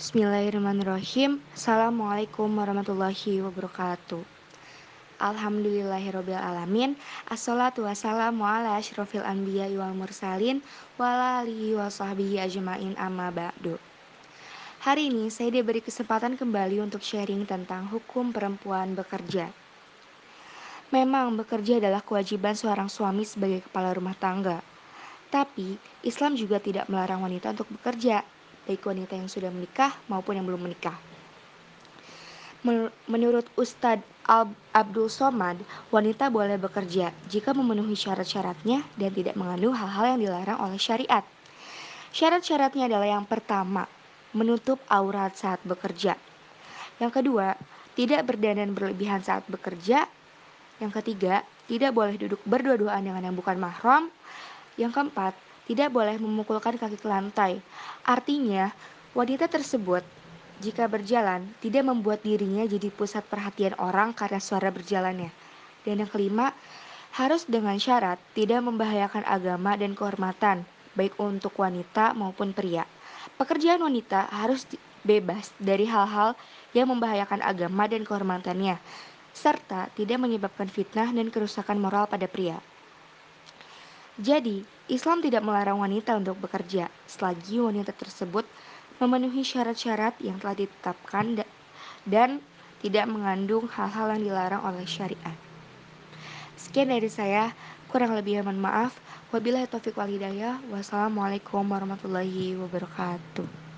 Bismillahirrahmanirrahim. Assalamualaikum warahmatullahi wabarakatuh. Alhamdulillahirrabbilalamin. Assalatu wassalamu ala ashrafil anbiya wal mursalin Wa alihi wa sahbihi ajma'in amma ba'du. Hari ini saya diberi kesempatan kembali untuk sharing tentang hukum perempuan bekerja. Memang bekerja adalah kewajiban seorang suami sebagai kepala rumah tangga. Tapi Islam juga tidak melarang wanita untuk bekerja baik wanita yang sudah menikah maupun yang belum menikah. Menurut Ustadz Abdul Somad, wanita boleh bekerja jika memenuhi syarat-syaratnya dan tidak mengandung hal-hal yang dilarang oleh syariat. Syarat-syaratnya adalah yang pertama, menutup aurat saat bekerja. Yang kedua, tidak berdandan berlebihan saat bekerja. Yang ketiga, tidak boleh duduk berdua-duaan dengan yang bukan mahram. Yang keempat, tidak boleh memukulkan kaki ke lantai. Artinya, wanita tersebut jika berjalan tidak membuat dirinya jadi pusat perhatian orang karena suara berjalannya. Dan yang kelima, harus dengan syarat tidak membahayakan agama dan kehormatan, baik untuk wanita maupun pria. Pekerjaan wanita harus bebas dari hal-hal yang membahayakan agama dan kehormatannya, serta tidak menyebabkan fitnah dan kerusakan moral pada pria. Jadi, Islam tidak melarang wanita untuk bekerja selagi wanita tersebut memenuhi syarat-syarat yang telah ditetapkan dan tidak mengandung hal-hal yang dilarang oleh syariat. Sekian dari saya, kurang lebih mohon maaf. Wabillahi taufiq wal hidayah. Wassalamualaikum warahmatullahi wabarakatuh.